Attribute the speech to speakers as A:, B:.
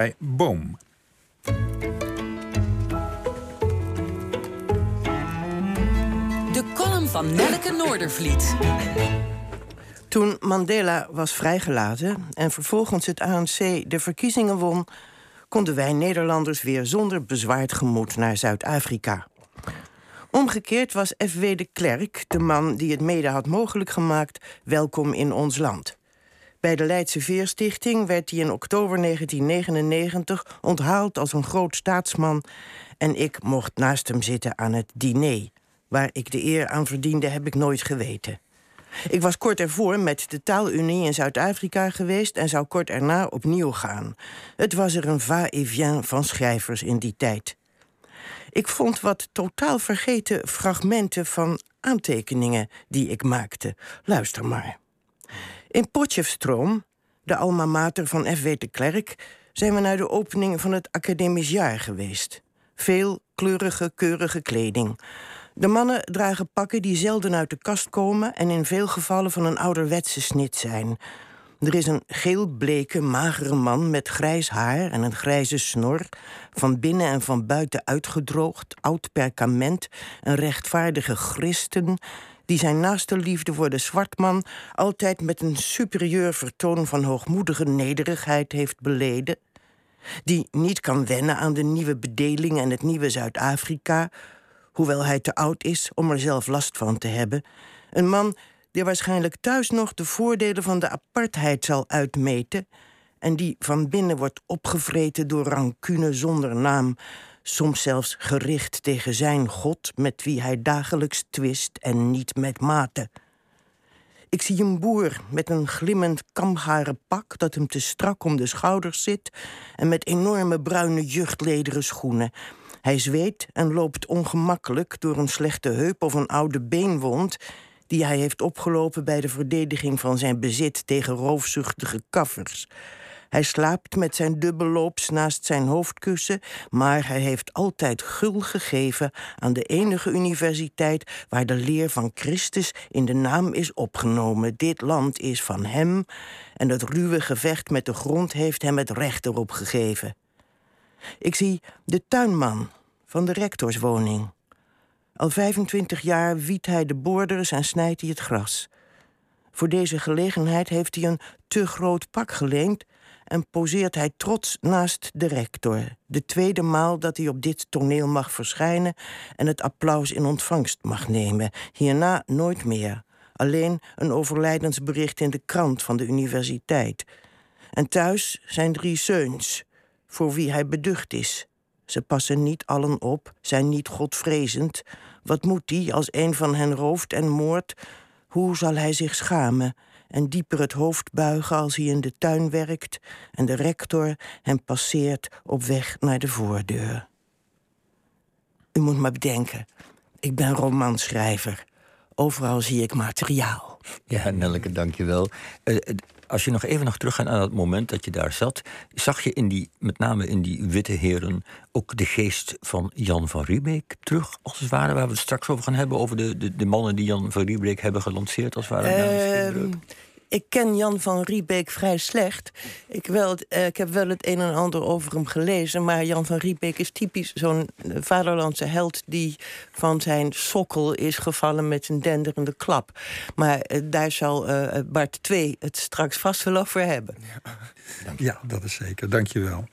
A: bij Boom.
B: De column van Nelleke Noordervliet.
C: Toen Mandela was vrijgelaten en vervolgens het ANC de verkiezingen won, konden wij Nederlanders weer zonder bezwaard gemoed naar Zuid-Afrika. Omgekeerd was F.W. de Klerk, de man die het mede had mogelijk gemaakt, welkom in ons land. Bij de Leidse Veerstichting werd hij in oktober 1999 onthaald als een groot staatsman en ik mocht naast hem zitten aan het diner. Waar ik de eer aan verdiende, heb ik nooit geweten. Ik was kort ervoor met de Taalunie in Zuid-Afrika geweest en zou kort erna opnieuw gaan. Het was er een va-et-vient van schrijvers in die tijd. Ik vond wat totaal vergeten fragmenten van aantekeningen die ik maakte. Luister maar. In Potchefstroom, de alma mater van F.W. de Klerk, zijn we naar de opening van het academisch jaar geweest. Veel kleurige, keurige kleding. De mannen dragen pakken die zelden uit de kast komen en in veel gevallen van een ouderwetse snit zijn. Er is een geelbleke, magere man met grijs haar en een grijze snor, van binnen en van buiten uitgedroogd, oud perkament, een rechtvaardige christen, die zijn naaste liefde voor de zwartman altijd met een superieur vertoon van hoogmoedige nederigheid heeft beleden, die niet kan wennen aan de nieuwe bedeling en het nieuwe Zuid-Afrika, hoewel hij te oud is om er zelf last van te hebben. Een man die waarschijnlijk thuis nog de voordelen van de apartheid zal uitmeten en die van binnen wordt opgevreten door rancune zonder naam, soms zelfs gericht tegen zijn God met wie hij dagelijks twist en niet met mate. Ik zie een boer met een glimmend kamharen pak dat hem te strak om de schouders zit en met enorme bruine juchtlederen schoenen. Hij zweet en loopt ongemakkelijk door een slechte heup of een oude beenwond die hij heeft opgelopen bij de verdediging van zijn bezit tegen roofzuchtige kaffers. Hij slaapt met zijn dubbelloops naast zijn hoofdkussen, maar hij heeft altijd gul gegeven aan de enige universiteit waar de leer van Christus in de naam is opgenomen. Dit land is van hem en het ruwe gevecht met de grond heeft hem het recht erop gegeven. Ik zie de tuinman van de rectorswoning. Al 25 jaar wiet hij de borders en snijdt hij het gras. Voor deze gelegenheid heeft hij een te groot pak geleend en poseert hij trots naast de rector. De tweede maal dat hij op dit toneel mag verschijnen en het applaus in ontvangst mag nemen. Hierna nooit meer. Alleen een overlijdensbericht in de krant van de universiteit. En thuis zijn drie zeuns, voor wie hij beducht is. Ze passen niet allen op, zijn niet godvrezend. Wat moet die als een van hen rooft en moordt? Hoe zal hij zich schamen en dieper het hoofd buigen als hij in de tuin werkt en de rector hem passeert op weg naar de voordeur? U moet maar bedenken, ik ben romanschrijver. Overal zie ik materiaal.
D: Ja, Nelleke, dank je wel. Uh, als je nog even nog teruggaat aan het moment dat je daar zat, zag je in die, met name in die witte heren ook de geest van Jan van Riebeek terug, als het ware, waar we het straks over gaan hebben, over de, de, de mannen die Jan van Riebeek hebben gelanceerd, als het ware. Uh,
C: ik ken Jan van Riebeek vrij slecht. Ik, wel, uh, ik heb wel het een en ander over hem gelezen. Maar Jan van Riebeek is typisch zo'n eh, vaderlandse held... die van zijn sokkel is gevallen met een denderende klap. Maar uh, daar zal Bart 2 het straks vast wel over hebben.
A: Ja, ja dat is zeker. Dank je wel.